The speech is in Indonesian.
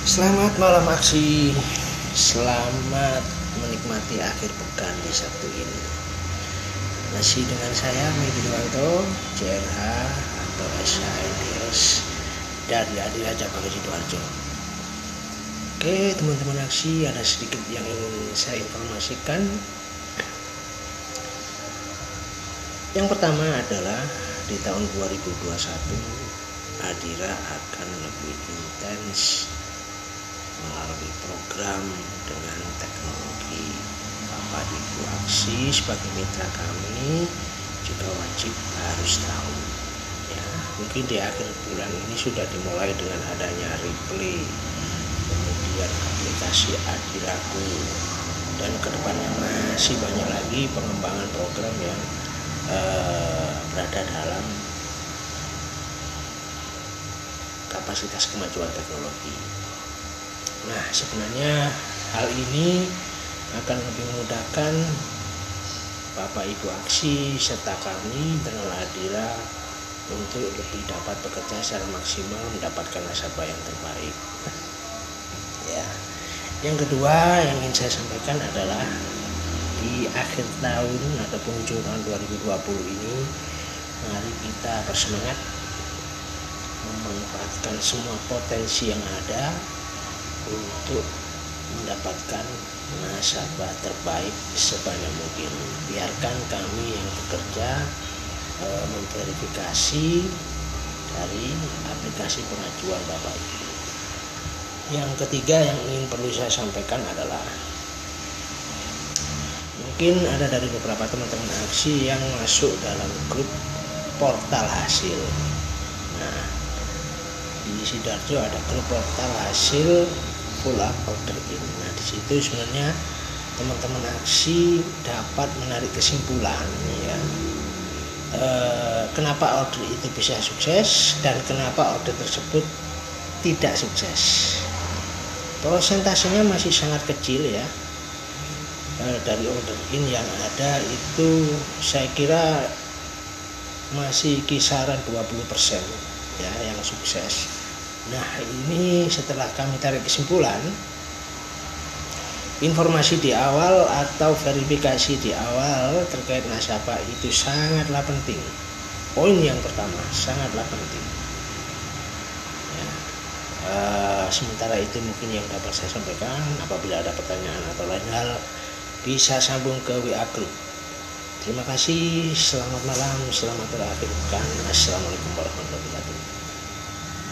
Selamat malam aksi. Selamat menikmati akhir pekan di Sabtu ini. Masih dengan saya Medi Dewanto CRH atau SHNDS dari Adira Cabang Sidoarjo. Oke teman-teman aksi ada sedikit yang ingin saya informasikan. Yang pertama adalah di tahun 2021 Adira akan lebih intens melalui program dengan teknologi Bapak Ibu Aksi sebagai mitra kami juga wajib harus tahu ya mungkin di akhir bulan ini sudah dimulai dengan adanya replay kemudian aplikasi Adiraku dan ke depannya masih banyak lagi pengembangan program yang uh, berada dalam kapasitas kemajuan teknologi. Nah, sebenarnya hal ini akan lebih memudahkan Bapak Ibu Aksi serta kami Adira untuk lebih dapat bekerja secara maksimal mendapatkan nasabah yang terbaik. Ya. Yang kedua yang ingin saya sampaikan adalah di akhir tahun atau penghujung tahun 2020 ini mari kita bersemangat memanfaatkan semua potensi yang ada untuk mendapatkan nasabah terbaik sebanyak mungkin. Biarkan kami yang bekerja e, memverifikasi dari aplikasi pengajuan Bapak Ibu. Yang ketiga yang ingin perlu saya sampaikan adalah mungkin ada dari beberapa teman-teman aksi yang masuk dalam grup portal hasil. Nah, di Sidoarjo ada grup portal hasil full up order in. Nah di situ sebenarnya teman-teman aksi dapat menarik kesimpulan ya. E, kenapa order itu bisa sukses dan kenapa order tersebut tidak sukses? Prosentasenya masih sangat kecil ya. E, dari order in yang ada itu saya kira masih kisaran 20% ya yang sukses Nah, ini setelah kami tarik kesimpulan, informasi di awal atau verifikasi di awal terkait nasabah itu sangatlah penting. Poin yang pertama sangatlah penting. Ya. Uh, sementara itu mungkin yang dapat saya sampaikan. Apabila ada pertanyaan atau lain hal, bisa sambung ke WA Group. Terima kasih, selamat malam, selamat berakhir pekan. Assalamualaikum warahmatullahi wabarakatuh.